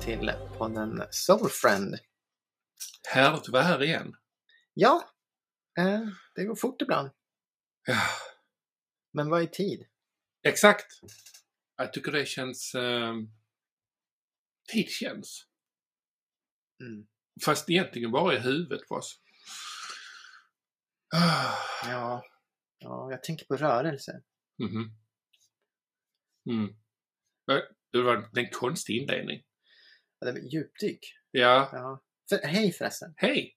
till podden Soulfriend. Härligt att vara här igen. Ja, eh, det går fort ibland. Ja, Men vad är tid? exakt. Jag tycker det känns... Eh, tid känns. Mm. Fast egentligen bara i huvudet på oss. Ah, Ja, ja, jag tänker på rörelse. mhm. Mm. Det var det är en konstig inledning. Ja, Det djupdyk. Ja, Ja. För, hej förresten. hej!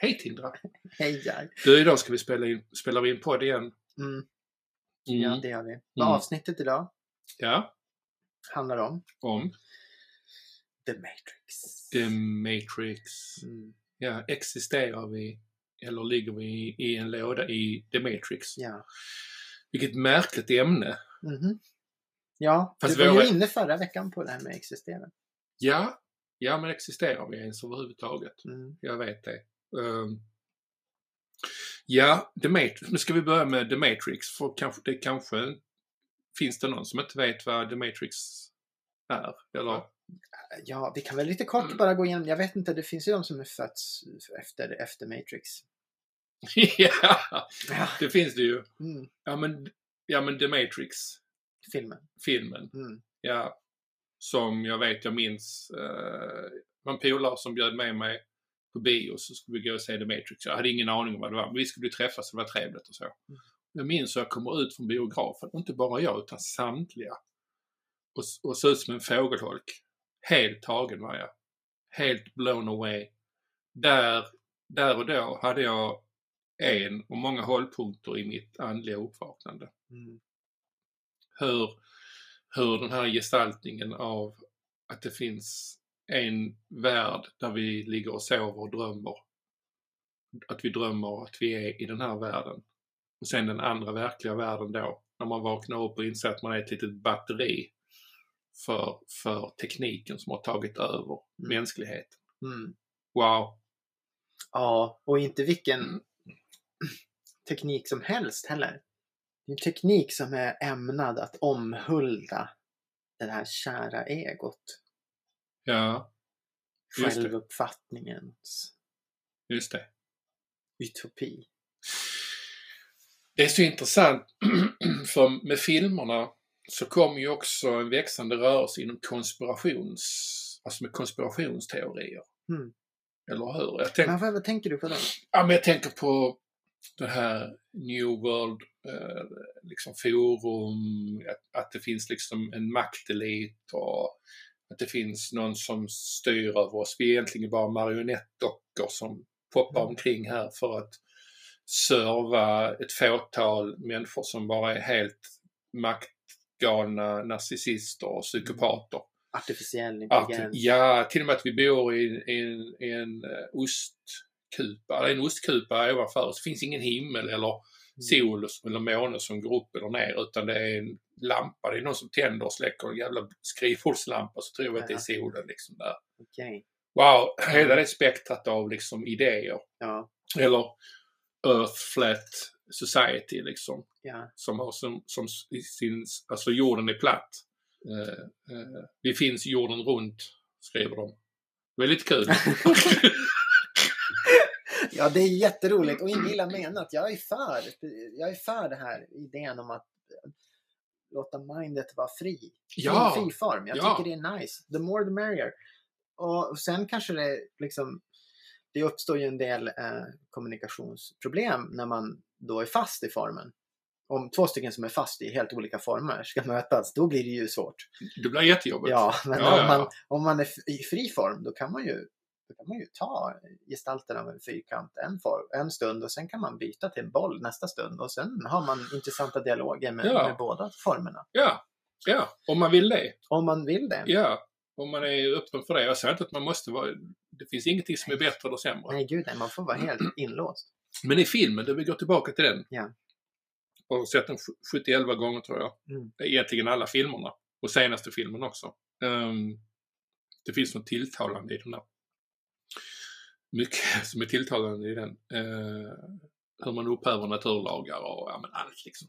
Hej Tindra! Hej Jaj. Du, idag ska vi spela in, spelar vi in podd igen. Mm. Mm. Ja, det gör vi. Vad Mm. avsnittet idag Ja, handlar om om The Matrix. The Matrix. Mm. Ja, existerar vi eller ligger vi i, en låda i The Matrix? Ja. Vilket märkligt ämne. Mhm. Ja, Fast du var våra- ju inne förra veckan på det här med existera. Ja, ja men existerar vi ens överhuvudtaget? Mm. Jag vet det. Ehm, ja, The Matrix. Nu ska vi börja med The Matrix. För kanske, det kanske finns det någon som inte vet vad The Matrix är? Eller? Ja, vi kan väl lite kort Mm. bara gå igenom. Jag vet inte, det finns ju de som är fötts efter, efter Matrix. ja, Ja. det finns det ju. Mm. Ja men, ja, men The Matrix, Filmen. filmen. Mm. Ja, som jag vet, jag minns, eh, var en polare som bjöd med mig på bio så skulle vi gå och se The Matrix. Jag hade ingen aning om vad det var, men vi skulle träffas och det var trevligt och så. Jag minns hur jag kommer ut från biografen, och inte bara jag utan samtliga. Och, och såg ut som en fågelholk. Helt tagen var jag. Helt blown away. Där, där och då hade jag en och många hållpunkter i mitt andliga uppvaknande Mm. hur, hur den här gestaltningen av att det finns en värld där vi ligger och sover och drömmer. Att vi drömmer att vi är i den här världen. Och sen den andra verkliga världen då, när man vaknar upp och inser att man är ett litet batteri för, för tekniken som har tagit över Mm. mänskligheten. Mm. Wow! Ja, och inte vilken Mm. teknik som helst heller. Det är en teknik som är ämnad att omhulda det här kära egot. Ja, Just. Självuppfattningens just det. utopi. Det är så intressant för med filmerna så kommer ju också en växande rörelse inom konspirations, alltså med konspirationsteorier. Mm. Eller hur? Jag, tänk, Men vad, vad tänker du på då? ja, men jag tänker på det här New World eh, liksom forum, att, att det finns liksom en maktelit och att det finns någon som styr över oss. Vi är egentligen bara marionettdockor som poppar Mm. omkring här för att serva ett fåtal människor som bara är helt maktgalna narcissister och psykopater. Artificiell Att, intelligens. ja, till och med att vi bor i, i, en, i en eh, ostkupa, eller en ostkupa ovanför. Det finns ingen himmel eller sol eller måne som går upp eller ner utan det är en lampa. Det är någon som tänder och släcker en jävla skrivbordslampa så tror vi att det är solen liksom där. Okej. Wow, hela det spektrat av liksom idéer. Ja. Eller Earth Flat Society liksom. Ja. Som har som, som sin, alltså jorden är platt. Eh, eh, vi finns jorden runt, skriver de. Väldigt kul. ja, det är jätteroligt och inget illa menat. Jag är för, jag är för det här idén om att låta mindet vara fri. Ja. Fri, fri form. Jag Ja. tycker det är nice. The more the merrier. Och sen kanske det liksom det uppstår ju en del eh, kommunikationsproblem när man då är fast i formen. Om två stycken som är fast i helt olika former ska mötas, då blir det ju svårt. Det blir jättejobbigt. Ja, men Ja, om, man, ja. om man är i fri form, då kan man ju, då kan man ju ta gestalten av en fyrkant en, form, en stund och sen kan man byta till en boll nästa stund och sen har man intressanta dialoger med, Ja. med båda formerna. Ja, ja, om man vill det. Om man vill det. Ja, om man är öppen för det. Jag säger inte att man måste vara... Det finns ingenting som är bättre eller sämre. Nej, gud nej, man får vara helt inlåst. Men i filmen, då vi går tillbaka till den. Ja. Jag har sett den 71 gånger tror jag. Mm. Egentligen alla filmerna. Och senaste filmen också. Ehm, det finns något tilltalande i den där. Mycket som är tilltalande i den. Uh, hur man upphäver naturlagar och ja, men allt liksom.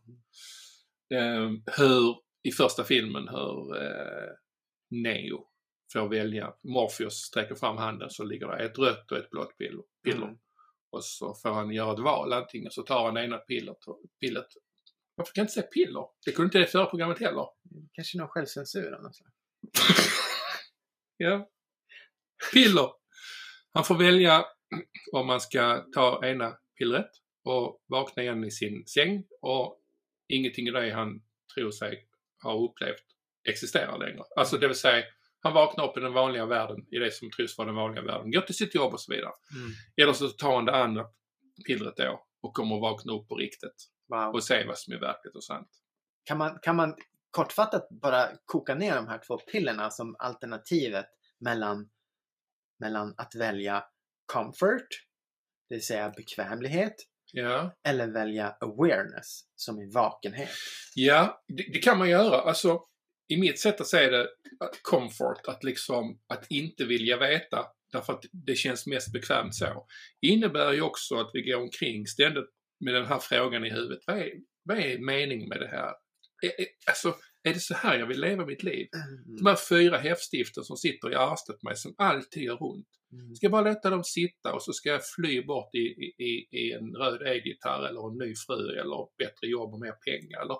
Ehm, hur, i första filmen, hur eh, Neo får välja. Morpheus sträcker fram handen så ligger det ett rött och ett blått piller. Mm. Och så får han göra ett val. Antingen så tar han ena pillret, pillet. Varför kan jag inte säga piller? Det kunde inte det förra programmet heller. Kanske någon självcensur av något. Ja. Piller. Han får välja om man ska ta ena pillret och vakna igen i sin säng och ingenting i det han tror sig ha upplevt existerar längre. Alltså det vill säga, han vaknar upp i den vanliga världen, i det som tros vara den vanliga världen, går till sitt jobb och så vidare. Mm. Eller så tar han det andra pillret då och kommer att vakna upp på riktigt Wow. och se vad som är verkligt och sant. Kan man, kan man kortfattat bara koka ner de här två pillerna som alternativet mellan, mellan att välja comfort, det vill säga bekvämlighet, Ja. eller välja awareness som är vakenhet. Ja, det, det kan man göra. Alltså, i mitt sätt att se det, comfort, att liksom, att inte vilja veta, därför att det känns mest bekvämt så, innebär ju också att vi går omkring ständigt med den här frågan i huvudet. Vad är, vad är meningen med det här? Är, är, alltså, är det så här jag vill leva mitt liv? Mm. De här fyra häftstiften som sitter i arslet på mig, som alltid gör ont. Mm. Ska jag bara låta dem sitta och så ska jag fly bort i, i, i- en röd elgitarr eller en ny fru eller bättre jobb och mer pengar. Eller,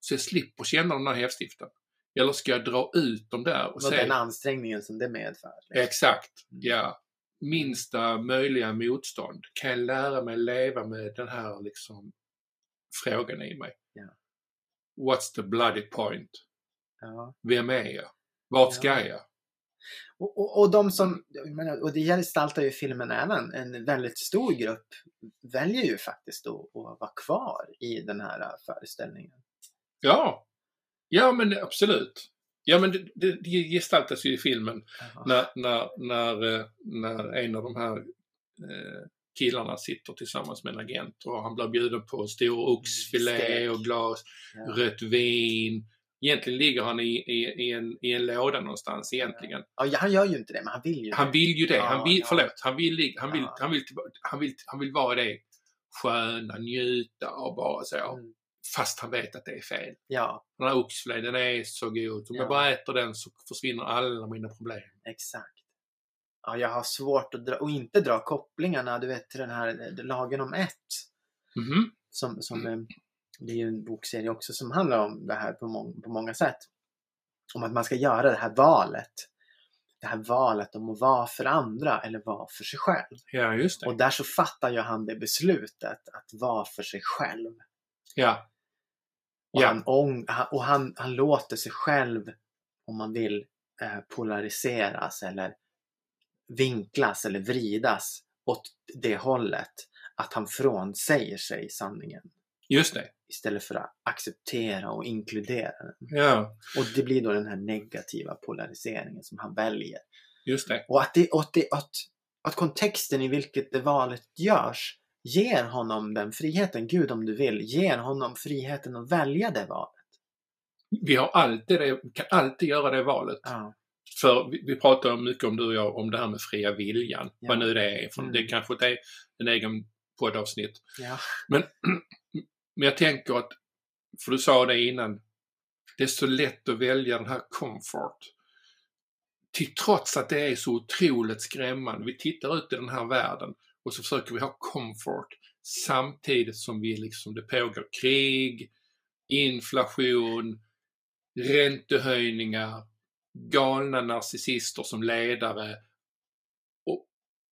så jag slipper känna de här häftstiften. Eller ska jag dra ut dem där och Och se? den ansträngningen som det medför. liksom. Exakt, Mm. ja. Minsta möjliga motstånd. Kan jag lära mig leva med den här liksom frågan i mig? Ja. What's the bloody point? Ja. Vem är jag? Vart ska Ja. jag? Och, och, och de som, och det gestaltar ju filmen även, en väldigt stor grupp väljer ju faktiskt då att vara kvar i den här föreställningen. Ja, ja men absolut. Ja men det, det, gestaltas ju i filmen när, när, när, eh, när en av de här eh, killarna sitter tillsammans med en agent och han blir bjuden på stor oxfilé och glas Ja. rött vin. Egentligen ligger han i, i, i, en, i en låda någonstans egentligen. Ja, han gör ju inte det, men han vill ju Han det. vill ju det. Han vill, ja. förlåt, han vill, han vill, Ja. han vill, han vill, han vill vara det sköna, njuta och bara så. Mm. Fast han vet att det är fel. Ja, Den här oxfilén, den är så god. Om Ja. jag bara äter den så försvinner alla mina problem. exakt. Ja, jag har svårt att dra, och inte dra kopplingarna, du vet till den här eh, Lagen om ett. Mhm. Som, som, eh, det är ju en bokserie också som handlar om det här på, må- på många sätt. Om att man ska göra det här valet. Det här valet om att vara för andra eller vara för sig själv. Ja, just det. Och där så fattar ju han det beslutet att vara för sig själv. Ja. Och, Ja. han, och han, han låter sig själv, om man vill, eh, polariseras eller vinklas eller vridas åt det hållet att han frånsäger sig sanningen Just det. istället för att acceptera och inkludera den. Ja, Och det blir då den här negativa polariseringen som han väljer. just det. Och att, det, och det, att, att kontexten i vilket det valet görs ger honom den friheten, Gud om du vill, ger honom friheten att välja det valet. Vi har alltid kan alltid göra det valet. Ja. För vi, vi pratar mycket om du och jag om det här med fria viljan. Ja. Vad nu det är. För Mm. Det är kanske är en egen poddavsnitt. Ja. Men, men jag tänker att, för du sa det innan, det är så lätt att välja den här comfort. Till trots att det är så otroligt skrämmande. Vi tittar ut i den här världen och så försöker vi ha comfort samtidigt som vi liksom, det pågår krig, inflation, räntehöjningar, galna narcissister som ledare och,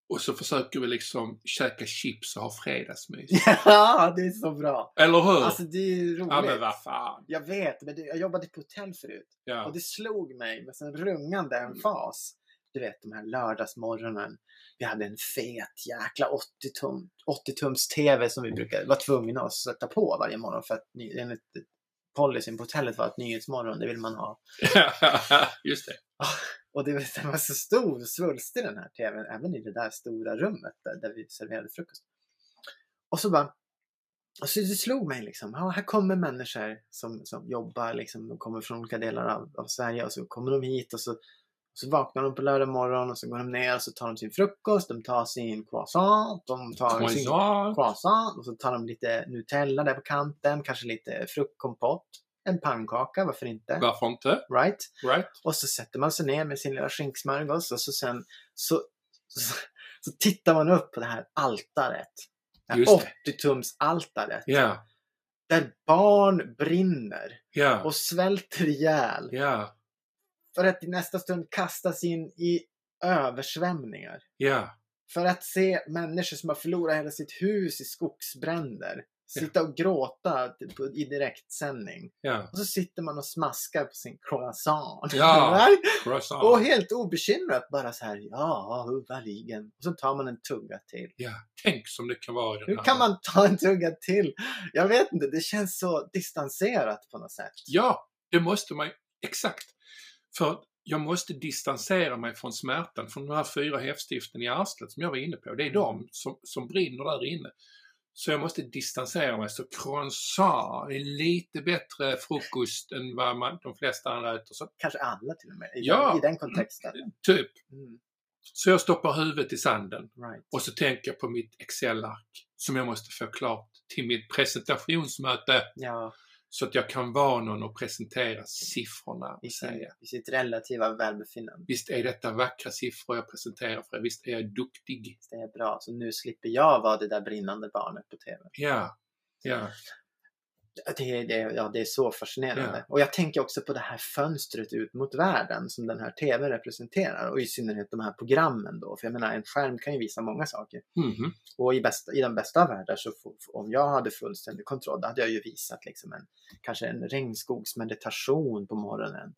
och så försöker vi liksom käka chips och ha fredagsmys. ja, det är så bra. Eller hur? Alltså det är ju roligt. ja men vad fan. Jag vet, men jag jobbade på hotell förut Ja. och det slog mig med sån rungande emfas. Du vet de här lördagsmorgonen. Vi hade en fet jäkla 80-tum, 80-tums TV som vi brukade vara tvungna att sätta på varje morgon för att enligt policyn på hotellet var att nyhetsmorgon, det vill man ha. Just det. Och det, var- så stor och svulstig den här TVn, även i det där stora rummet där, där vi serverade frukost. Och så bara, och så det slog mig liksom, ja, här kommer människor som, som jobbar, liksom, de kommer från olika delar av, av Sverige och så kommer de hit och så, så vaknar de på lördag morgon och så går de ner och så tar de sin frukost, de tar sin croissant, de tar sin Croissant. croissant och så tar de lite Nutella där på kanten, kanske lite fruktkompott. en pannkaka, varför inte? Varför inte? Right? Right? Och så sätter man sig ner med sin lilla skinksmörgås och så sen så, så, så tittar man upp på det här altaret. Det här Just det. 80-tums-altaret. Ja, Där barn brinner ja, och svälter ihjäl. ja, För att i nästa stund kastas in i översvämningar. ja, För att se människor som har förlorat hela sitt hus i skogsbränder. Sitta och gråta typ i direktsändning. ja. Och så sitter man och smaskar på sin croissant. Ja. Croissant. Och helt obekymrat bara så här, ja, huvudligen. Och så tar man en tugga till. Ja, tänk som det kan vara den Hur här kan man ta en tugga till? Jag vet inte, det känns så distanserat på något sätt. Ja, det måste man Exakt. För jag måste distansera mig från smärtan, från de här fyra häftstiften i arslet som jag var inne på. Det är de som, som brinner där inne. Så jag måste distansera mig. Så croissant är lite bättre frukost än vad man, de flesta andra äter. Så, Kanske alla till och med, i, Ja. den, i den kontexten. typ. Mm, Så jag stoppar huvudet i sanden right. och så tänker jag på mitt Excel-ark som jag måste få klart till mitt presentationsmöte Ja, så att jag kan vara någon och presentera siffrorna i, sin, säga i sitt relativa välbefinnande. Visst är detta vackra siffror jag presenterar för er, visst är jag duktig. Det är bra, så nu slipper jag vara det där brinnande barnet på TV. Ja, ja, Det är, det, ja, det är så fascinerande. Ja. Och jag tänker också på det här fönstret ut mot världen som den här TV representerar. Och i synnerhet de här programmen då. För jag menar, en skärm kan ju visa många saker. mhm, Och i, bästa, i den bästa av världar så om jag hade fullständig kontroll, då hade jag ju visat liksom en, kanske en regnskogsmeditation på morgonen.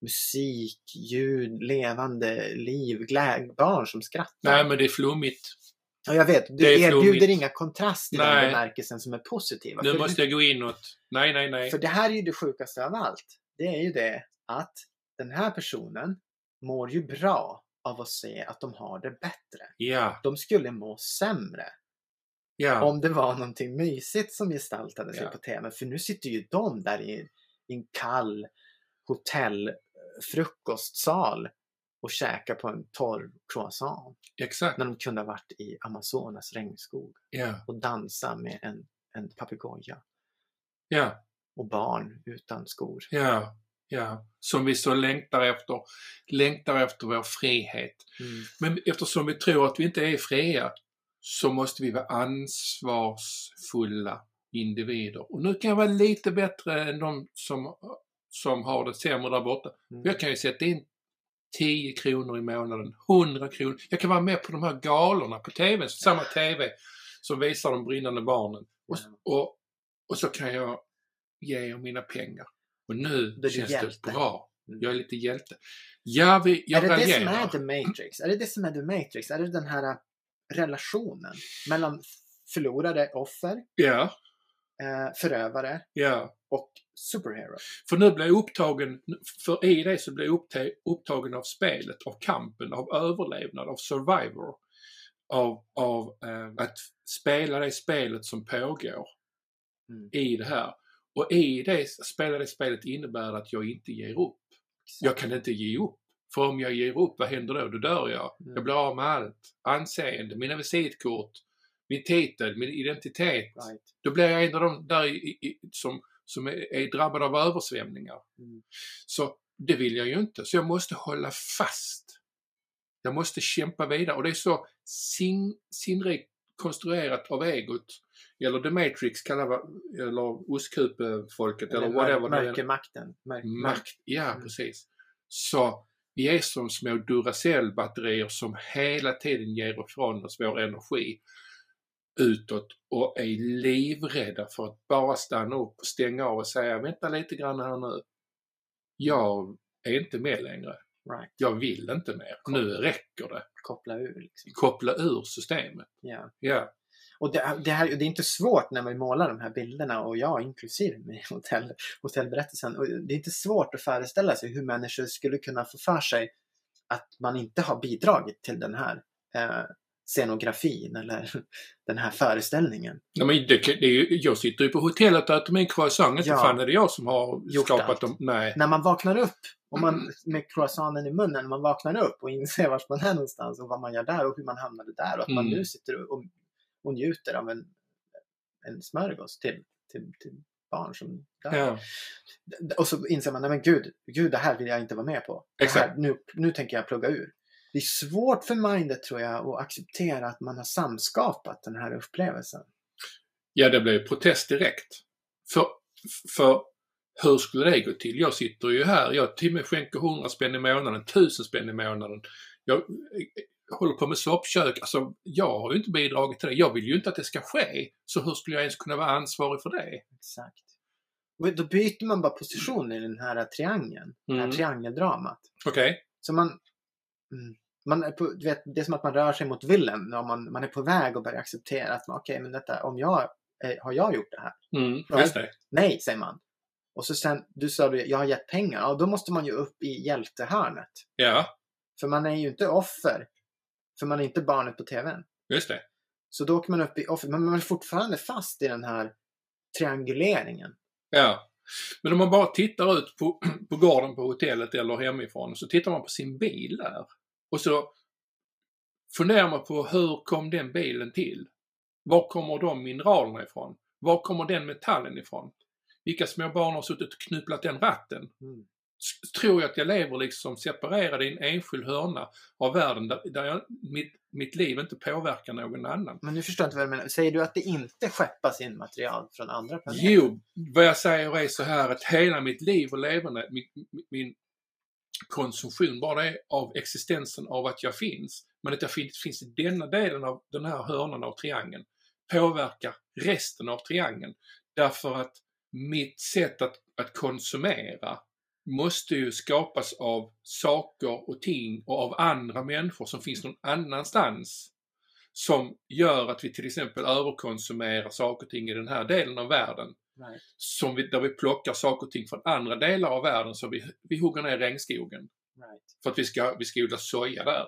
Musik, ljud, levande liv, glä, barn som skrattar. Nej, men det är flummigt. Och jag vet, du erbjuder inga kontraster i Nej. den bemärkelsen som är positiva. Nu måste jag gå inåt. Nej, nej, nej. För det här är ju det sjukaste av allt. Det är ju det att den här personen mår ju bra av att se att de har det bättre. Ja, De skulle må sämre ja, om det var någonting mysigt som gestaltade sig Ja. på TV. För nu sitter ju de där i, i en kall hotellfrukostsal och käkar på en torr croissant. exakt. När de kunde ha varit i Amazonas regnskog Ja, och dansa med en, en papegoja. ja, Och barn utan skor. ja, ja. Som vi så längtar efter. Längtar efter vår frihet. Mm. Men eftersom vi tror att vi inte är fria så måste vi vara ansvarsfulla individer. Och nu kan jag vara lite bättre än de som, som har det sämre där borta. Mm. Jag kan ju sätta in 10 kronor i månaden, 100 kronor. Jag kan vara med på de här galorna på TV, samma TV som visar de brinnande barnen. Och, och, och så kan jag ge er mina pengar. Och nu du känns hjälte. det bra. Mm. Jag är lite hjälte. Ja, vi, jag är det det som är The Matrix? Är det det som är The Matrix? Är det den här äh, relationen mellan förlorade offer, Ja, eh, förövare ja. och superhero? För nu blir jag upptagen, för i det så blir jag uppta- upptagen av spelet, av kampen, av överlevnad, av survivor. Av, av eh, att spela det spelet som pågår Mm. i det här. Och i det, spela det spelet innebär att jag inte ger upp. Jag kan inte ge upp. För om jag ger upp, vad händer då? Då dör jag. Mm. Jag blir av med allt. Anseende, mina visitkort, min titel, min identitet. Right. Då blir jag en av de där i, i, som, som är, är drabbad av översvämningar. Mm. Så det vill jag ju inte. Så jag måste hålla fast. Jag måste kämpa vidare. Och det är så sin, sinnrikt konstruerat av egot. Eller The Matrix kallar vi, eller ostkupefolket eller, Eller whatever. mörkermakten. Mörk, Makt, ja Mm. precis. Så vi är som små Duracell-batterier som hela tiden ger ifrån oss vår energi utåt och är livrädda för att bara stanna upp och stänga av och säga vänta lite grann här nu. Jag är inte med längre. right. Jag vill inte mer. Nu räcker det. Koppla ur liksom. Koppla ur systemet. Ja. Ja, Och det, det, här, det är inte svårt när vi målar de här bilderna och jag inklusive med hotell, hotellberättelsen. Och det är inte svårt att föreställa sig hur människor skulle kunna få för sig att man inte har bidragit till den här eh, scenografin eller den här föreställningen. ja men det, det jag sitter ju på hotellet och äter min croissant. Inte Ja. fan är det jag som har Gjort skapat allt. dem. Nej. När man vaknar upp och man, med croissanten i munnen, man vaknar upp och inser vart man är någonstans och vad man gör där och hur man hamnade där och att man Mm. nu sitter och, och njuter av en, en smörgås till, till, till barn som dör. Ja, Och så inser man, nej men gud, gud det här vill jag inte vara med på. Här, nu, nu tänker jag plugga ur. Det är svårt för mindet tror jag att acceptera att man har samskapat den här upplevelsen. ja det blev protest direkt. För, för hur skulle det gå till? Jag sitter ju här, jag till och med skänker 100 spänn i månaden, 1000 spänn i månaden. Jag eh, håller på med soppkök. Alltså, jag har ju inte bidragit till det. Jag vill ju inte att det ska ske. Så hur skulle jag ens kunna vara ansvarig för det? Exakt. Och då byter man bara position i den här triangeln. Det här Mm. triangeldramat. Okej? Så man... Mm, man är på, du vet, det är som att man rör sig mot villen. Man, man är på väg att börja acceptera att okej, men detta, om jag, eh, har jag gjort det här? Mm, just det. Nej, säger man. Och så sen, du sa du, jag har gett pengar. Ja, då måste man ju upp i hjältehörnet. Ja, För man är ju inte offer. För man är inte barnet på TVn. just det. Så då åker man upp i offer. Men man är fortfarande fast i den här trianguleringen. Ja. Men om man bara tittar ut på, på gården på hotellet eller hemifrån så tittar man på sin bil där. Och så funderar man på hur kom den bilen till? Var kommer de mineralerna ifrån? Var kommer den metallen ifrån? Vilka små barn har suttit och knupplat den ratten? Mm. Tror jag att jag lever liksom separerad i en enskild hörna av världen där, där jag, mitt, mitt liv inte påverkar någon annan? Men nu förstår jag inte vad du menar. Säger du att det inte skeppas in material från andra planeter? Jo, vad jag säger är så här att hela mitt liv och levande, min, min konsumtion, bara det är av existensen av att jag finns, men att jag finns, finns i denna delen av den här hörnan av triangeln, påverkar resten av triangeln. Därför att mitt sätt att, att konsumera måste ju skapas av saker och ting och av andra människor som finns någon annanstans som gör att vi till exempel överkonsumerar saker och ting i den här delen av världen. Right. Som vi, där vi plockar saker och ting från andra delar av världen så vi, vi hugger ner regnskogen. Right. För att vi ska, vi ska odla soja där.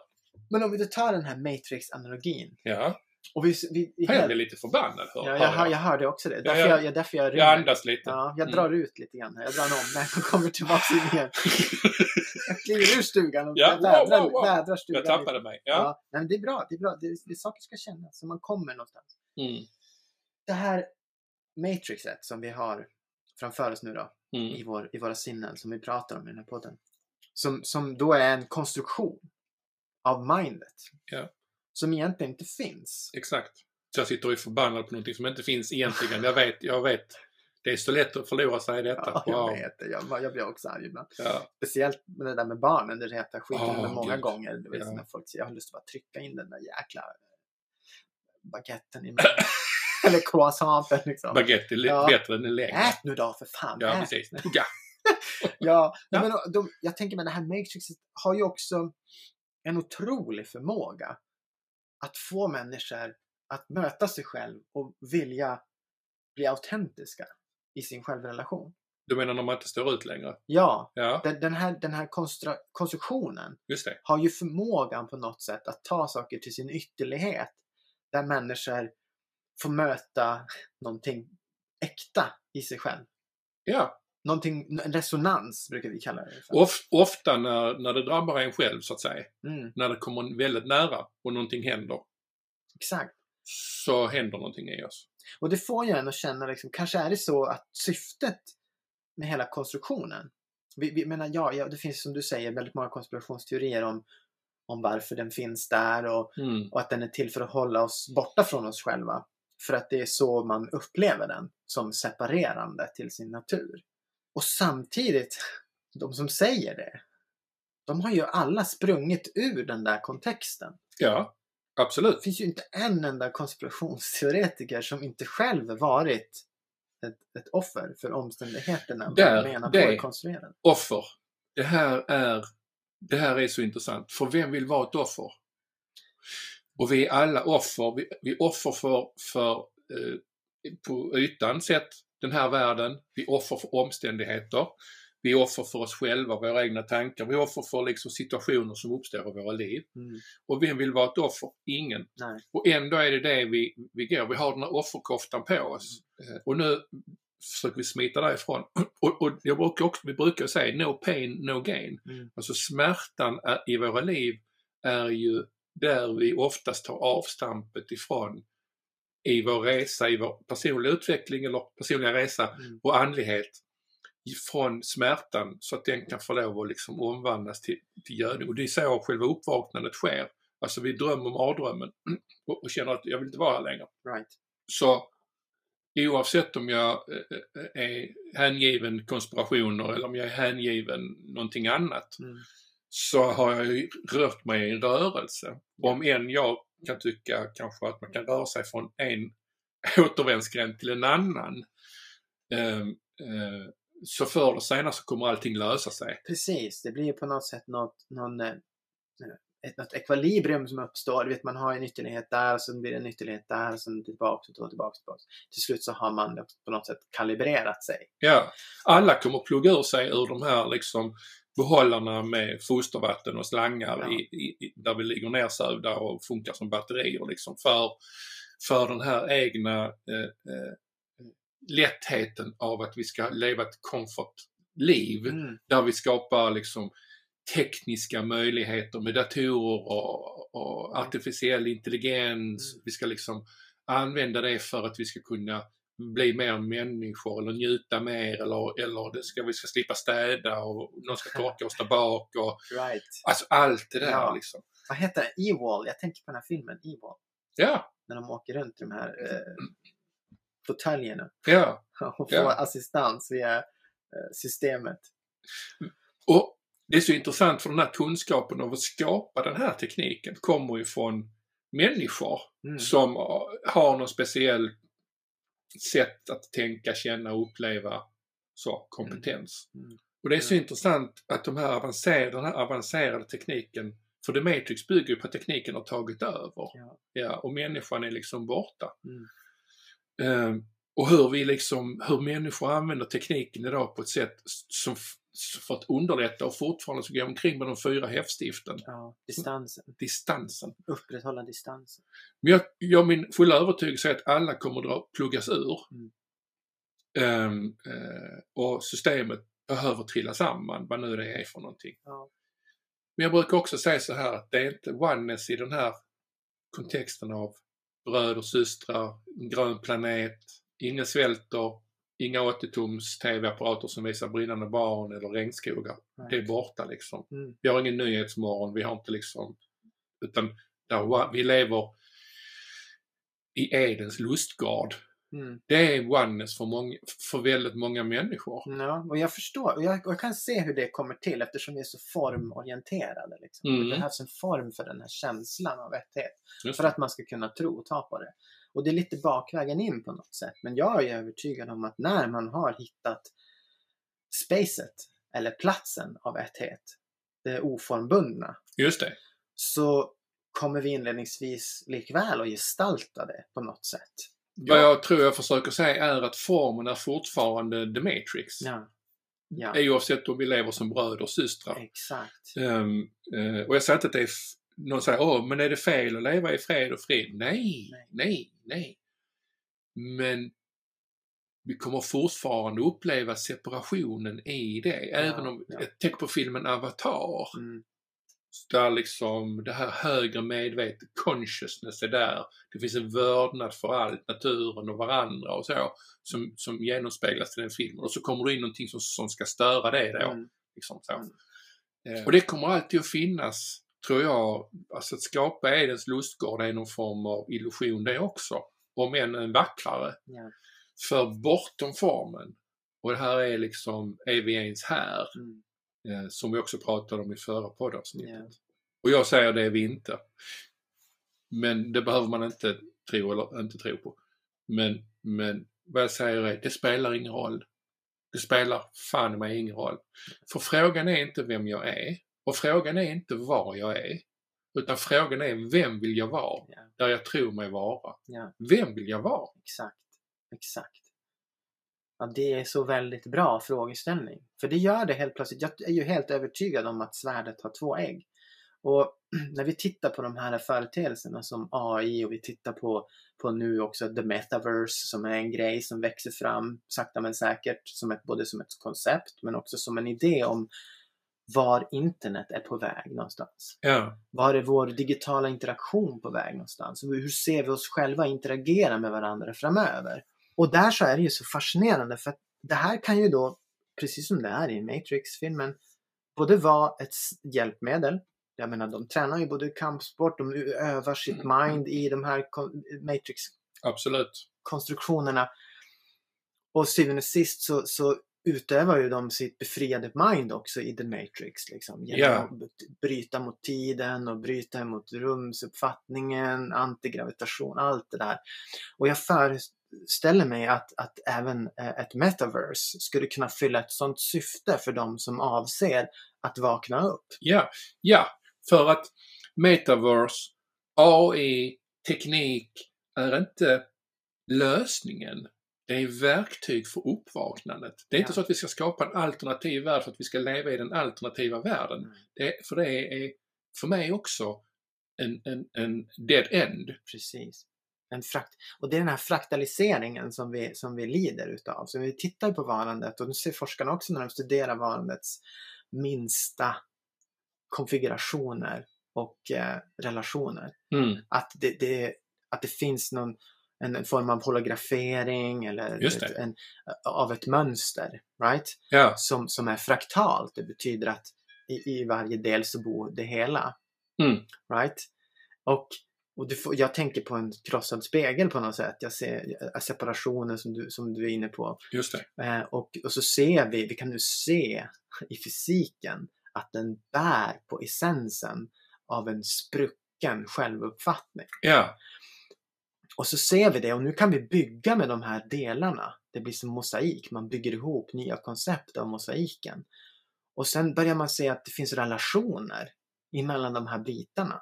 Men om vi då tar den här Matrix-analogin. Ja, Och vi, vi, vi jag blir lite förbannad. Hör, ja, jag, hör, jag hörde också det. Därför ja. jag, jag, därför jag, jag andas lite. Ja, jag Mm. drar ut lite grann här. Jag drar en omväg och kommer tillbaka in igen. Jag kliver ur stugan och Ja, vädrar, wow, wow, vädrar stugan. Jag lite. tappade mig. Ja. Ja. nej, men det är bra. Det är bra. Det, är- det är saker ska kännas. Så man kommer någonstans. Mm. Det här matrixet som vi har framför oss nu då. Mm. I, vår, i våra sinnen som vi pratar om i den här podden. Som, som då är en konstruktion av mindet. Ja. Som egentligen inte finns. Exakt. Så jag sitter och är förbannad på någonting som inte finns egentligen. Jag vet, jag vet. Det är så lätt att förlora sig i detta. Ja, Wow. jag vet det. Jag, jag blir också arg ibland. Ja. Speciellt med det där med barnen. Det retar skiten med många Gud. gånger. Du vet, Ja. när folk säger jag har lust att bara trycka in den där jäkla baguetten i munnen. Eller croissanten liksom. Baguette är Ja. bättre än en längre. Ät nu då för fan. Ja, ät. precis. Tugga. Ja, Ja. Men de, jag tänker med det här Matrixet har ju också en otrolig förmåga att få människor att möta sig själv och vilja bli autentiska i sin självrelation. Du menar när man inte står ut längre? Ja, Ja, den, den här, den här konstruktionen har ju förmågan på något sätt att ta saker till sin ytterlighet. Där människor får möta någonting äkta i sig själv. Ja, Någonting, en resonans brukar vi kalla det. Of, ofta när, när det drabbar en själv så att säga. Mm, När det kommer väldigt nära och någonting händer. exakt. Så händer någonting i oss. Och det får ju en att känna, liksom, kanske är det så att syftet med hela konstruktionen. Vi, vi menar, ja, ja, det finns som du säger väldigt många konspirationsteorier om, om varför den finns där och, Mm. och att den är till för att hålla oss borta från oss själva. För att det är så man upplever den, som separerande till sin natur. Och samtidigt, de som säger det, de har ju alla sprungit ur den där kontexten. Ja, absolut. Det finns ju inte en enda konspirationsteoretiker som inte själv varit ett, ett offer för omständigheterna Där, man menar på det. är konstruerade. Offer. Det här är, det här är så intressant. För vem vill vara ett offer? Och vi är alla offer. Vi, vi offer för, för eh, på ytan sett den här världen. Vi är offer för omständigheter. Vi är offer för oss själva, våra egna tankar. Vi är offer för liksom situationer som uppstår i våra liv. Mm. Och vem vill vara ett offer? Ingen. Nej. Och ändå är det det vi, vi går. Vi har den här offerkoftan på oss. Eh, Och nu försöker vi smita därifrån. Och, och jag brukar också, vi brukar säga no pain, no gain. Mm. Alltså smärtan är, i våra liv är ju där vi oftast tar avstampet ifrån i vår resa, i vår personliga utveckling eller personliga resa Mm. och andlighet från smärtan så att den kan få lov att liksom omvandlas till, till gödning. Och det är så själva uppvaknandet sker. Alltså vi drömmer mardrömmen och, och känner att jag vill inte vara här längre. Right. Så oavsett om jag eh, eh, är hängiven konspirationer eller om jag är hängiven någonting annat Mm. Så har jag ju rört mig i en rörelse. Om än jag kan tycka kanske att man kan röra sig från en återvändsgränd till en annan eh, eh, så förr eller senare så kommer allting lösa sig. Precis, det blir ju på något sätt något, någon, eh, ett, något ekvilibrium som uppstår. Du vet, man har en ytterlighet där och så blir det en ytterlighet där och sen tillbaks och tillbaks, tillbaks. Till slut så har man på något sätt kalibrerat sig. Ja, alla kommer plugga ur sig ur de här liksom behållarna med fostervatten och slangar Ja. i, i, där vi ligger nersövda och funkar som batterier liksom för, för den här egna eh, eh, lättheten av att vi ska leva ett komfortliv Mm. där vi skapar liksom tekniska möjligheter med datorer och, och artificiell intelligens. Mm. Vi ska liksom använda det för att vi ska kunna bli mer människor eller njuta mer eller, eller det ska, vi ska slippa städa och någon ska torka oss där bak och Right. alltså allt det där Ja. liksom. Vad heter det? E-wall? Jag tänker på den här filmen E-wall. Ja, När de åker runt i de här eh, fåtöljerna ja. och får Ja. assistans via eh, systemet. Och det är så intressant för den här kunskapen av att skapa den här tekniken kommer ju från människor Mm. som har någon speciell sätt att tänka, känna och uppleva så, kompetens. Mm. Och det är så Mm. intressant att de här avancerade, den här avancerade tekniken, för The Matrix bygger ju på att tekniken har tagit över. Ja. Ja, och människan är liksom borta. Mm. Ehm, och hur vi liksom, hur människor använder tekniken idag på ett sätt som för att underlätta och fortfarande så gå omkring med de fyra häftstiften. ja, distansen. Distansen. Upprätthålla distansen. Men jag, jag min fulla övertygelse är att alla kommer att pluggas ur. Mm. Ehm, eh, och systemet behöver trilla samman, vad nu det är för någonting. Ja. Men jag brukar också säga så här att det är inte oneness i den här kontexten av bröder, systrar, en grön planet, ingen svälter, inga 80-tums tv-apparater som visar brinnande barn eller regnskogar. Right. Det är borta liksom. Mm. Vi har ingen nyhetsmorgon, vi har inte liksom, utan där, vi lever i Edens lustgard. Mm. Det är oneness för, många, för väldigt många människor. Ja, och jag förstår. Och jag, jag kan se hur det kommer till eftersom vi är så formorienterade. Liksom. Mm. Det behövs en form för den här känslan av etthet. För att man ska kunna tro och ta på det. Och det är lite bakvägen in på något sätt. Men jag är övertygad om att när man har hittat spacet, eller platsen av etthet, det oformbundna, Just det. så kommer vi inledningsvis likväl att gestalta det på något sätt. Vad jag tror jag försöker säga är att formen är fortfarande The Matrix. Ja, ja Oavsett om vi lever som bröder och systrar. exakt. Ehm, eh, och jag säger inte att det är... Någon säger åh, men är det fel att leva i fred och frid? Nej, Nej. nej, nej. Men vi kommer fortfarande uppleva separationen i det. Även om, ja. jag tänker på filmen Avatar. Mm, Där liksom det här högre medvetet, consciousness är där. Det finns en vördnad för allt, naturen och varandra och så. Som, som genomspeglas i den filmen. Och så kommer det in någonting som, som ska störa det då. mm, Liksom så. Mm. Och det kommer alltid att finnas, tror jag. Alltså att skapa Edens lustgård är någon form av illusion det också. Om än en vackrare. ja, För bortom formen. Och det här är liksom Eviens här. mm, Eh, som vi också pratade om i förra poddavsnittet. Ja. Och jag säger det är vi inte. Men det behöver man inte tro eller inte tro på. Men, men vad jag säger är, det spelar ingen roll. Det spelar fan i mig ingen roll. För frågan är inte vem jag är och frågan är inte var jag är. Utan frågan är vem vill jag vara ja, där jag tror mig vara? ja. Vem vill jag vara? Exakt. Exakt. Ja, det är så väldigt bra frågeställning. För det gör det helt plötsligt. Jag är ju helt övertygad om att svärdet har två ägg. Och när vi tittar på de här företeelserna som AI och vi tittar på, på nu också the metaverse som är en grej som växer fram sakta men säkert som ett, både som ett koncept men också som en idé om var internet är på väg någonstans. Ja. Var är vår digitala interaktion på väg någonstans? Hur ser vi oss själva interagera med varandra framöver? Och där så är det ju så fascinerande för att det här kan ju då, precis som det är i Matrix-filmen, både vara ett hjälpmedel. Jag menar, de tränar ju både kampsport, de övar sitt mind i de här kon- Matrix Absolut. och syvende och sist så, så utövar ju de sitt befriade mind också i The Matrix. Liksom, genom Ja. att bryta mot tiden och bryta mot rumsuppfattningen, antigravitation, allt det där. Och jag föreställer mig att, att även eh, ett metaverse skulle kunna fylla ett sådant syfte för de som avser att vakna upp. Ja, ja. För att metaverse, AI, teknik är inte lösningen. Det är verktyg för uppvaknandet. Det är inte Ja. så att vi ska skapa en alternativ värld för att vi ska leva i den alternativa världen. Mm. Det, för det är för mig också en, en, en dead end. Precis. En frakt och det är den här fraktaliseringen som vi, som vi lider utav. Så vi tittar på varandet och nu ser forskarna också när de studerar varandets minsta konfigurationer och eh, relationer. Mm. Att det, det, att det finns någon en, form av holografering eller ett, en, av ett mönster, right? Ja, Som, som är fraktalt. Det betyder att i, i varje del så bor det hela. Mm. Right? Och, och du får, jag tänker på en krossad spegel på något sätt. Jag ser eh, separationen som du, som du är inne på. just. Eh, och, och så ser vi, vi kan nu se i fysiken att den bär på essensen av en sprucken självuppfattning. Ja, Och så ser vi det och nu kan vi bygga med de här delarna. Det blir som mosaik, man bygger ihop nya koncept av mosaiken. Och sen börjar man se att det finns relationer emellan de här bitarna.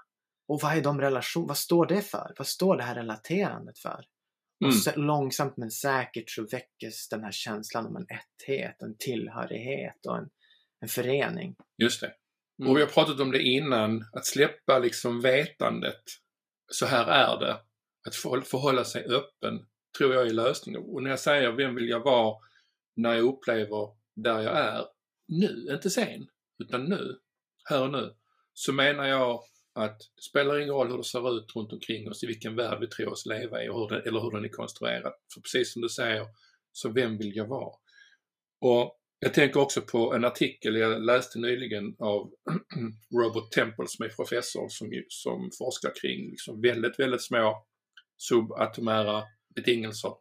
Och vad är de relation, vad står det för? Vad står det här relaterandet för? mm. Och så, långsamt men säkert så väckes den här känslan om en etthet, en tillhörighet och en, en förening. just det. Mm. Och vi har pratat om det innan, att släppa liksom vetandet. Så här är det. Att förhålla sig öppen tror jag är lösningen. Och när jag säger vem vill jag vara när jag upplever där jag är nu, inte sen, utan nu, här och nu, så menar jag att det spelar ingen roll hur det ser ut runt omkring oss, i vilken värld vi tror oss leva i och hur den, eller hur den är konstruerad. För precis som du säger, så vem vill jag vara? Och jag tänker också på en artikel jag läste nyligen av Robert Temple som är professor som, som forskar kring liksom väldigt, väldigt små subatomära betingelser.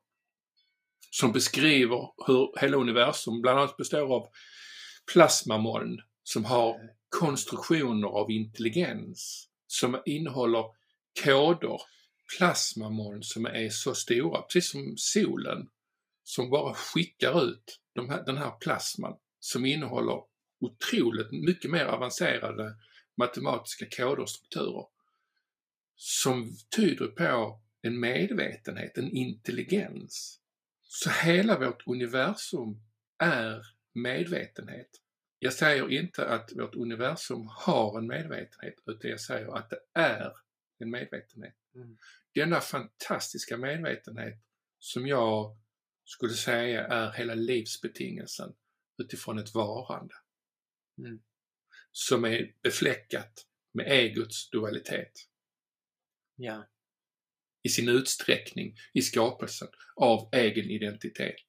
Som beskriver hur hela universum bland annat består av plasmamoln som har konstruktioner av intelligens som innehåller koder, plasmamoln som är så stora, precis som solen, som bara skickar ut de här, den här plasman som innehåller otroligt mycket mer avancerade matematiska koder och strukturer som tyder på en medvetenhet, en intelligens. Så hela vårt universum är medvetenhet. Jag säger inte att vårt universum har en medvetenhet, utan jag säger att det är en medvetenhet. Mm. Denna fantastiska medvetenhet som jag skulle säga är hela livsbetingelsen utifrån ett varande. Mm. Som är befläckat med egots dualitet Ja, i sin utsträckning i skapelsen av egen identitet.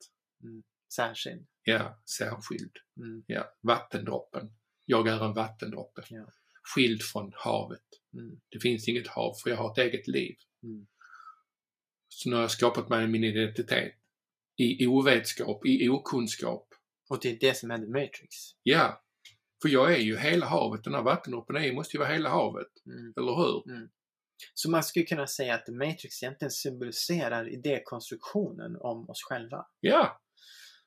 särskild. Ja, särskild. Mm. Ja, vattendroppen. Jag är en vattendroppe. Ja. Skild från havet. Mm. Det finns inget hav för jag har ett eget liv. Mm. Så nu har jag skapat mig min identitet. I ovetskap, i okunskap. Och det är det som The Matrix. Ja, för jag är ju hela havet. Den här vattendroppen är, måste ju vara hela havet. Mm. Eller hur? Så man skulle kunna säga att The Matrix egentligen symboliserar idékonstruktionen om oss själva. Ja.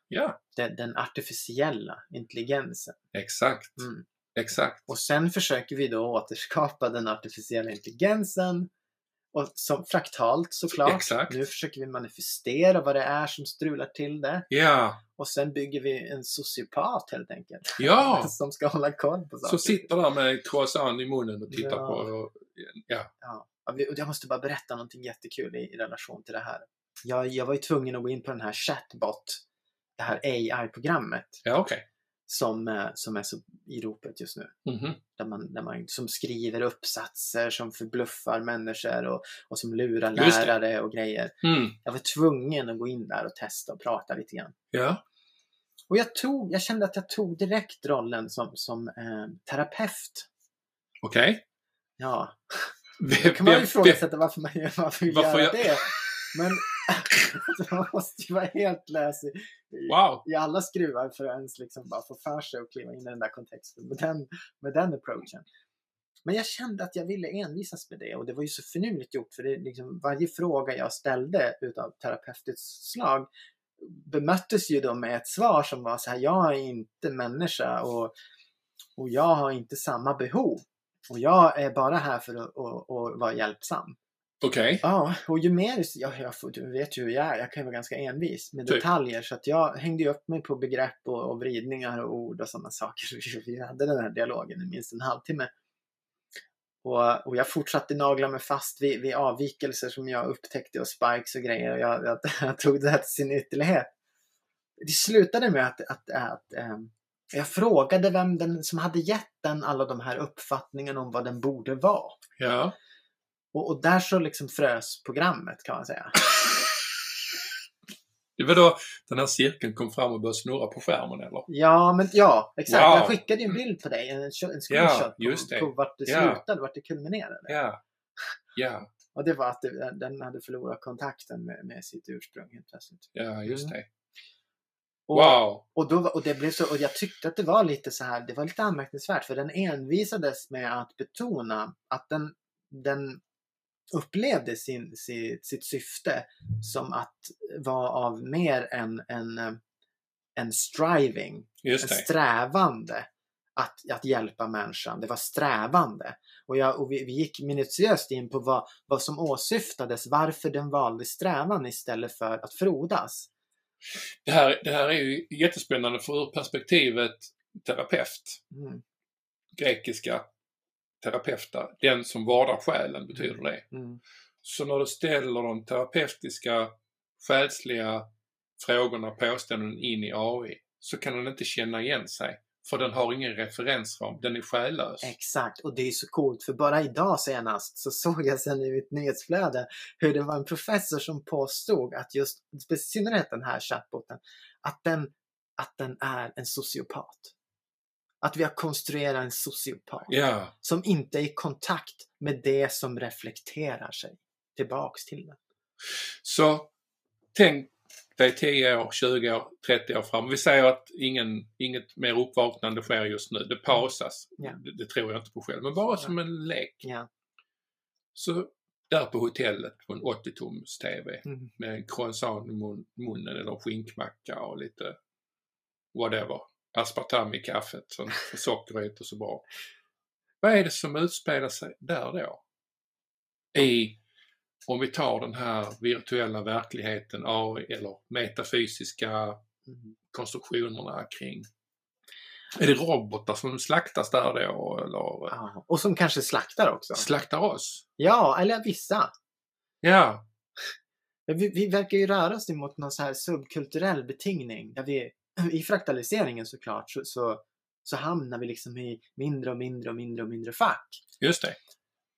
Ja, Den, den artificiella intelligensen. exakt. Mm. Exakt. Och sen försöker vi då återskapa den artificiella intelligensen. Och som fraktalt såklart. Exakt. Nu försöker vi manifestera vad det är som strular till det. Ja, Och sen bygger vi en sociopat helt enkelt. ja. som ska hålla koll på saker. Som sitter där med croissant i munnen och tittar Ja. på. Och, ja, Ja. Jag måste bara berätta någonting jättekul i, i relation till det här. Jag, jag var ju tvungen att gå in på den här chatbot, det här AI-programmet. ja okej. Som, eh, som är så i ropet just nu. Mhm. Där man, där man, som skriver uppsatser som förbluffar människor och, och som lurar lärare och grejer. Mm. Jag var tvungen att gå in där och testa och prata lite grann. Ja. Och jag, tog, jag kände att jag tog direkt rollen som, som eh, terapeut. Okej. Ja, Vem- då kan man ju ifrågasätta varför man varför vill Varför göra jag- det. Men man måste ju vara helt lös i, Wow. i alla skruvar för att ens liksom bara få för sig och kliva in i den där kontexten med den, med den approachen. Men jag kände att jag ville envisas med det och det var ju så finurligt gjort för det liksom varje fråga jag ställde utav terapeutiskt slag bemöttes ju då med ett svar som var så här, jag är inte människa och, och jag har inte samma behov. Och jag är bara här för att, att, att vara hjälpsam. Okej. Ja, och ju mer, ja, jag du vet ju hur jag är, jag kan ju vara ganska envis med Typ. detaljer så att jag hängde ju upp mig på begrepp och, och vridningar och ord och sådana saker. Så vi hade den här dialogen i minst en halvtimme. Och, och jag fortsatte nagla mig fast vid, vid avvikelser som jag upptäckte och spikes och grejer och jag, jag, jag tog det här till sin ytterlighet. Det slutade med att, att, att ehm, jag frågade vem den som hade gett den alla de här uppfattningarna om vad den borde vara. Ja. Och, och där så liksom frös programmet kan man säga. Det var då den här cirkeln kom fram och började snurra på skärmen eller? Ja, men ja, exakt. Wow. Jag skickade ju en bild på dig, en, en screenshot just på, det. på vart det Ja. slutade, vart det kulminerade. Ja. Ja. Och det var att det, den hade förlorat kontakten med, med sitt ursprung helt plötsligt. Ja, just Mm. det. Och, Wow. och, då, och, det blev så, och jag tyckte att det var lite så här, det var lite anmärkningsvärt för den envisades med att betona att den, den upplevde sin, sitt, sitt syfte som att vara av mer än en, eh, en striving, en strävande att, att hjälpa människan. Det var strävande. Och, jag, och vi, vi gick minutiöst in på vad, vad som åsyftades, varför den valde strävan istället för att frodas. Det här, det här är ju jättespännande för ur perspektivet terapeut, Mm, grekiska terapeuta, den som vårdar själen betyder det. mm, Så när du ställer de terapeutiska, själsliga frågorna, påståenden in i AI så kan den inte känna igen sig. För den har ingen referensram, den är själlös. exakt, och det är så coolt för bara idag senast så såg jag sen i mitt nyhetsflöde hur det var en professor som påstod att just, i synnerhet den här chatboten, att den, att den är en sociopat. Att vi har konstruerat en sociopat. Ja, som inte är i kontakt med det som reflekterar sig tillbaks till den. så tänk dig 10 år, 20 år, 30 år fram. Vi säger att ingen, inget mer uppvaknande sker just nu. Det pausas. Ja. Det, det tror jag inte på själv. Men bara som en lek. Så där på hotellet på en 80-tums TV Mm. med en croissant i mun, munnen eller skinkmacka och lite whatever. Aspartam i kaffet så för socker är inte så bra. Vad är det som utspelar sig där då? I, om vi tar den här virtuella verkligheten AI eller metafysiska konstruktionerna kring är det robotar som slaktas där då eller Ja. Och som kanske slaktar också. slaktar oss? Ja, eller vissa. Ja, Vi, vi verkar ju röra oss mot någon så här subkulturell betingning. Där vi, I fraktaliseringen såklart så, så, så hamnar vi liksom i mindre och mindre och mindre och mindre fack. just det.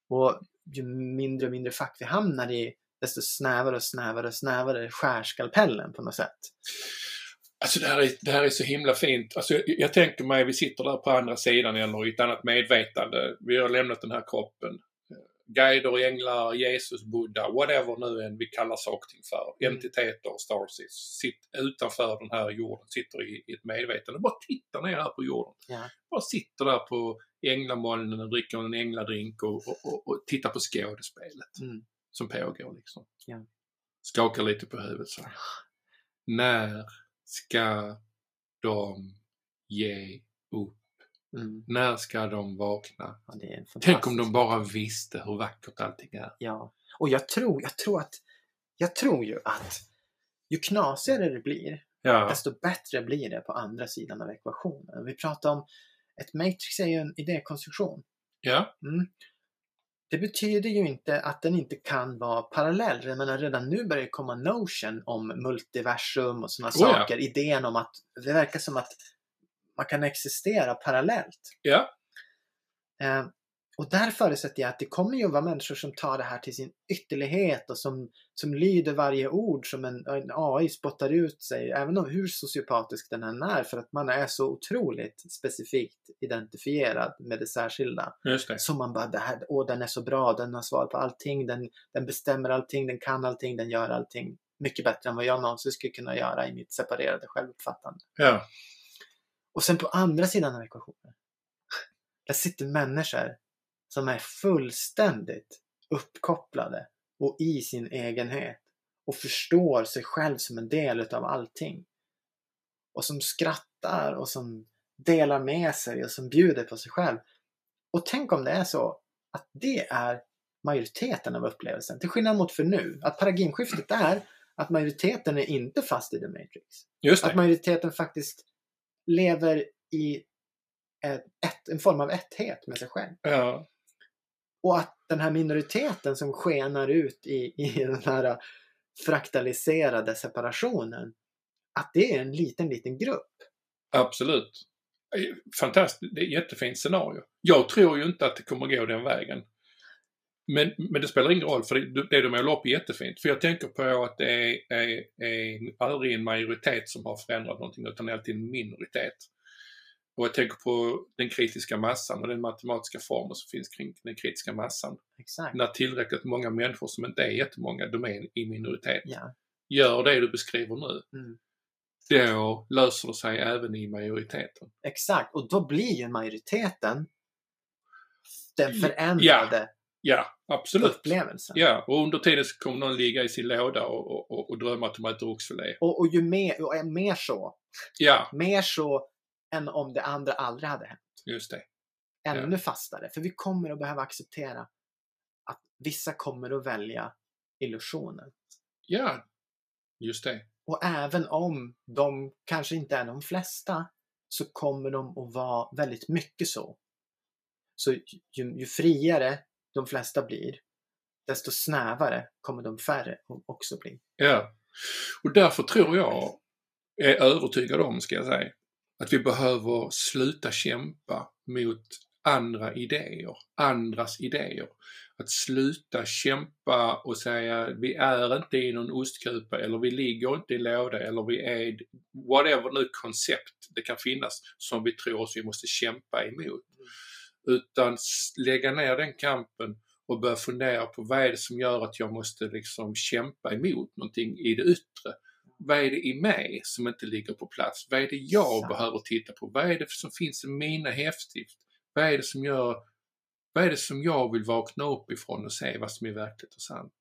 Och ju mindre och mindre fack vi hamnar i desto snävare och snävare och snävare skär skalpellen på något sätt. Alltså det här, är, det här är så himla fint. Alltså jag, jag tänker mig, vi sitter där på andra sidan eller i ett annat medvetande. Vi har lämnat den här kroppen. Guider, änglar, Jesus, Buddha, whatever nu än vi kallar saker för. Mm. Entiteter, starseeds. Sitt utanför den här jorden, sitter i, i ett medvetande. Bara tittar ner här på jorden. Ja. Bara sitter där på änglamolnen och dricker en ängladrink och, och, och, och tittar på skådespelet Mm. som pågår liksom. Ja. Skakar lite på huvudet så. När ska de ge upp? Mm. När ska de vakna? Ja, en Tänk om fantastisk- de bara visste hur vackert allting är. Ja, och jag tror, jag tror att, jag tror ju att ju knasigare det blir, Ja, desto bättre blir det på andra sidan av ekvationen. Vi pratar om, ett matrix är ju en idékonstruktion. ja, Mm. Det betyder ju inte att den inte kan vara parallell. Jag menar, redan nu börjar det komma notion om multiversum och sådana Oh ja. saker. Idén om att, det verkar som att man kan existera parallellt. Ja, Eh, och där förutsätter jag att det kommer ju att vara människor som tar det här till sin ytterlighet och som, som lyder varje ord som en, en AI spottar ut sig, även om hur sociopatisk den än är, för att man är så otroligt specifikt identifierad med det särskilda. just det. Som man bara, det här, åh den är så bra, den har svar på allting, den, den bestämmer allting, den kan allting, den gör allting mycket bättre än vad jag någonsin skulle kunna göra i mitt separerade självuppfattande. Ja, Och sen på andra sidan av ekvationen, där sitter människor som är fullständigt uppkopplade och i sin egenhet och förstår sig själv som en del utav allting. Och som skrattar och som delar med sig och som bjuder på sig själv. Och tänk om det är så att det är majoriteten av upplevelsen. Till skillnad mot för nu. Att paradigmskiftet är att majoriteten är inte fast i the matrix. just Att det. majoriteten faktiskt lever i ett, en form av etthet med sig själv. Ja, Och att den här minoriteten som skenar ut i, i den här fraktaliserade separationen, att det är en liten, liten grupp. absolut. Fantastiskt. Det är ett jättefint scenario. Jag tror ju inte att det kommer gå den vägen. Men, men det spelar ingen roll för det, det du målar upp är jättefint. För jag tänker på att det är, är, är aldrig en majoritet som har förändrat någonting utan alltid en minoritet. Och jag tänker på den kritiska massan och den matematiska formen som finns kring den kritiska massan. Exakt. När tillräckligt många människor som inte är jättemånga, de är i minoritet, Ja. gör det du beskriver nu, Mm. då löser det sig även i majoriteten. Exakt. Och då blir ju majoriteten den förändrade Ja, absolut. upplevelsen. Ja, och under tiden så kommer någon ligga i sin låda och, och, och, drömma att de äter oxfilé. Och, och ju mer, och är mer så, Ja, mer så än om det andra aldrig hade hänt. just det. ännu fastare. För vi kommer att behöva acceptera att vissa kommer att välja illusionen. Ja, just det. Och även om de kanske inte är de flesta så kommer de att vara väldigt mycket så. Så ju, ju friare de flesta blir, desto snävare kommer de färre också bli. Ja. Och därför tror jag, är övertygad om ska jag säga, att vi behöver sluta kämpa mot andra idéer, andras idéer. Att sluta kämpa och säga vi är inte i någon ostkupa eller vi ligger inte i låda eller vi är whatever nu koncept det kan finnas som vi tror oss vi måste kämpa emot. Utan lägga ner den kampen och börja fundera på vad är det som gör att jag måste liksom kämpa emot någonting i det yttre. Vad är det i mig som inte ligger på plats? Vad är det jag Sant. behöver titta på? Vad är det som finns i mina häftigt? Vad är det som gör vad är det som jag vill vakna upp ifrån och se vad som är verkligt och sant?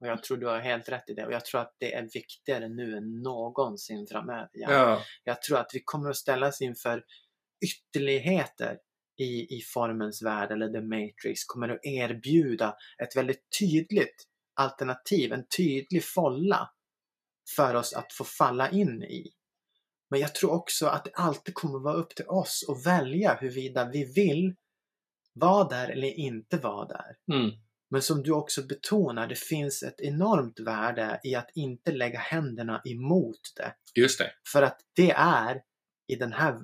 Och jag tror du har helt rätt i det. Och jag tror att det är viktigare nu än någonsin framöver. Ja, Jag tror att vi kommer att ställas inför ytterligheter i, i formens värld eller The Matrix kommer att erbjuda ett väldigt tydligt alternativ, en tydlig folla för oss att få falla in i. Men jag tror också att det alltid kommer vara upp till oss att välja huruvida vi vill vara där eller inte vara där. mm. Men som du också betonar, det finns ett enormt värde i att inte lägga händerna emot det. just det. För att det är i den här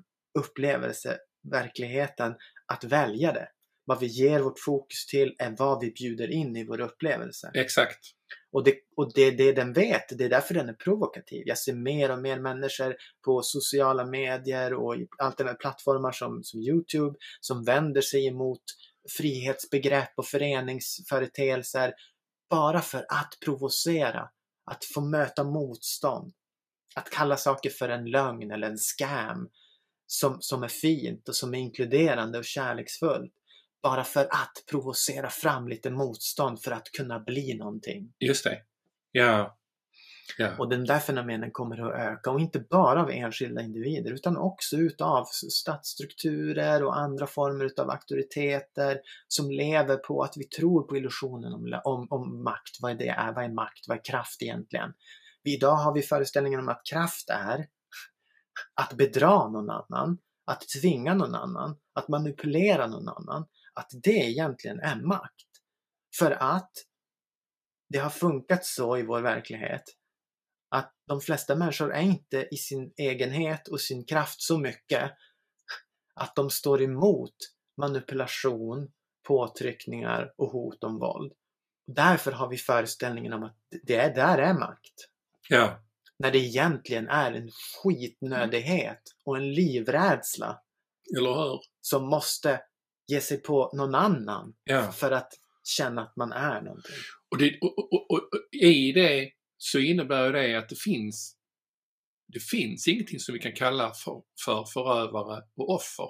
upplevelseverkligheten att välja det. Vad vi ger vårt fokus till är vad vi bjuder in i vår upplevelse. Exakt. Och det, och det det den vet, det är därför den är provokativ. Jag ser mer och mer människor på sociala medier och i alternativa plattformar som, som Youtube som vänder sig emot frihetsbegrepp och föreningsföreteelser bara för att provocera, att få möta motstånd. Att kalla saker för en lögn eller en scam som, som är fint och som är inkluderande och kärleksfullt. Bara för att provocera fram lite motstånd för att kunna bli någonting. Just det. Ja. Ja. Och den där fenomenen kommer att öka och inte bara av enskilda individer utan också utav statsstrukturer och andra former utav auktoriteter som lever på att vi tror på illusionen om, om, om makt. Vad är det är? Vad är makt? Vad är kraft egentligen? Idag har vi föreställningen om att kraft är att bedra någon annan, att tvinga någon annan, att manipulera någon annan. Att det egentligen är makt. För att det har funkat så i vår verklighet att de flesta människor är inte i sin egenhet och sin kraft så mycket att de står emot manipulation, påtryckningar och hot om våld. Därför har vi föreställningen om att det där är makt. Ja. När det egentligen är en skitnödighet och en livrädsla Eller hur? som måste ge sig på någon annan Ja. för att känna att man är någonting. Och, det, och, och, och, i det så innebär det att det finns det finns ingenting som vi kan kalla för, för förövare och offer.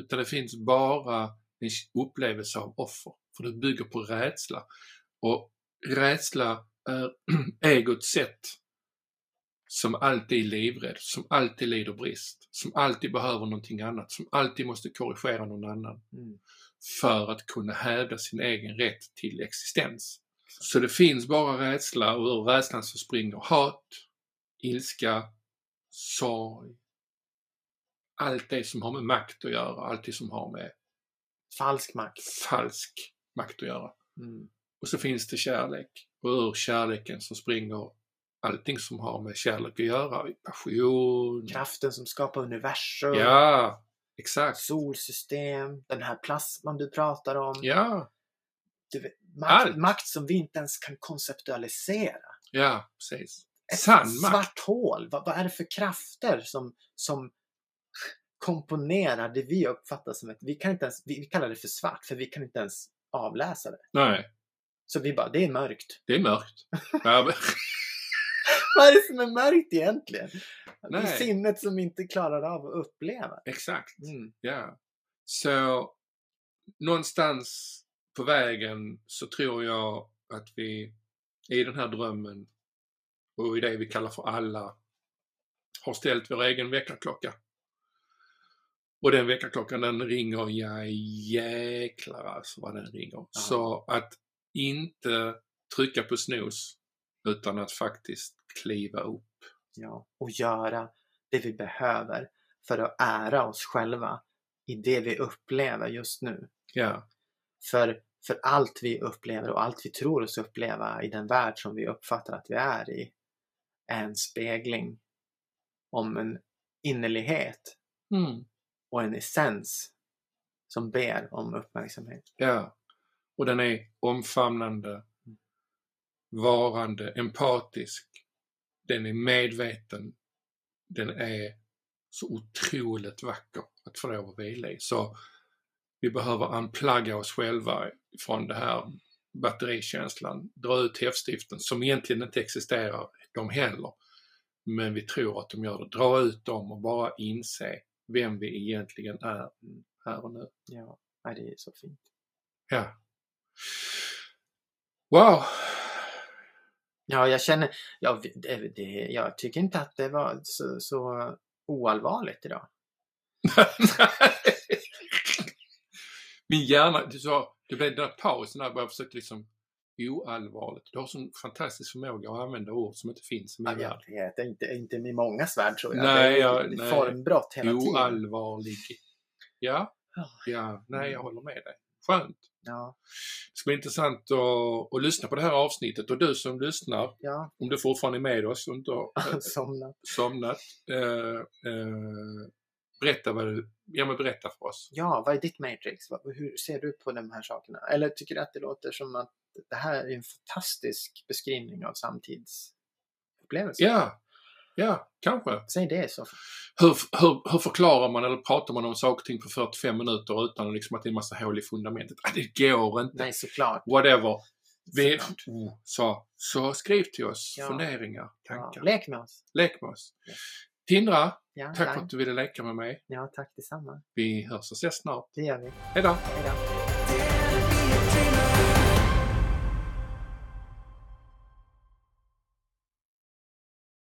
Utan det finns bara en upplevelse av offer. För det bygger på rädsla. Och rädsla är egots sätt som alltid är livrädd, som alltid lider brist, som alltid behöver någonting annat, som alltid måste korrigera någon annan Mm. för att kunna hävda sin egen rätt till existens. Så det finns bara rädsla och ur rädslan så springer hat, ilska, sorg, allt det som har med makt att göra, allt det som har med Falsk makt. falsk makt att göra. Mm. Och så finns det kärlek och ur kärleken så springer allting som har med kärlek att göra, passion. Kraften som skapar universum, Ja, exakt. solsystem, den här plasman du pratar om. Ja, vet, makt, makt som vi inte ens kan konceptualisera. ja, precis. Ett Sann makt. svart hål. Vad, vad är det för krafter som, som komponerar det vi uppfattar som ett... Vi, kan inte ens, vi, vi kallar det för svart för vi kan inte ens avläsa det. Nej, Så vi bara, det är mörkt. det är mörkt. Vad är det som är mörkt egentligen? Det är Nej. sinnet som inte klarar av att uppleva. Exakt. Mm. Ja. Så någonstans på vägen så tror jag att vi i den här drömmen och i det vi kallar för alla har ställt vår egen väckarklocka. Och den väckarklockan den ringer, ja jäklar alltså vad den ringer. Så att inte trycka på snooze utan att faktiskt kliva upp. Ja, och göra det vi behöver för att ära oss själva i det vi upplever just nu. Ja, För, för allt vi upplever och allt vi tror oss uppleva i den värld som vi uppfattar att vi är i är en spegling om en innerlighet mm. och en essens som ber om uppmärksamhet. Ja. Och den är omfamnande, varande, empatisk. Den är medveten. Den är så otroligt vacker att få lov att vila i. Så vi behöver unplugga oss själva från det här batterikänslan, dra ut häftstiften som egentligen inte existerar de heller. Men vi tror att de gör det. Dra ut dem och bara inse vem vi egentligen är här och nu. Ja, det är så fint. Ja. Wow! Ja, jag känner, ja, det, jag tycker inte att det var så, så oallvarligt idag. Min hjärna, du sa, det blev den där pausen där jag försökte liksom oallvarligt. Du har sån fantastisk förmåga att använda ord som inte finns i min Ja, värld. jag vet, inte, inte i många värld tror jag. Nej, det är nej. formbrott hela tiden. Oallvarlig. Ja, Ja. ja, nej jag håller med dig. Skönt. Ja, Det ska bli intressant att, att lyssna på det här avsnittet och du som lyssnar, ja, om du fortfarande är med oss och inte har eh, somnat. somnat, eh, eh, berätta vad du, ja men berätta för oss. Ja, vad är ditt matrix? Hur ser du på de här sakerna? Eller tycker du att det låter som att det här är en fantastisk beskrivning av samtidsupplevelser? Ja, ja, kanske. Säg det så. Hur, hur, hur förklarar man eller pratar man om saker och ting på 45 minuter utan liksom att det är en massa hål i fundamentet? Ah, det går inte. Nej, såklart. Whatever. Vi, Såklart. oh, så, så skriv till oss Ja. funderingar, Ja, tankar. lek med oss. Lek med oss. Ja. Tindra, Ja, tack för att du ville leka med mig. ja, tack detsamma. Vi hörs och ses snart. Det gör vi. Hej då!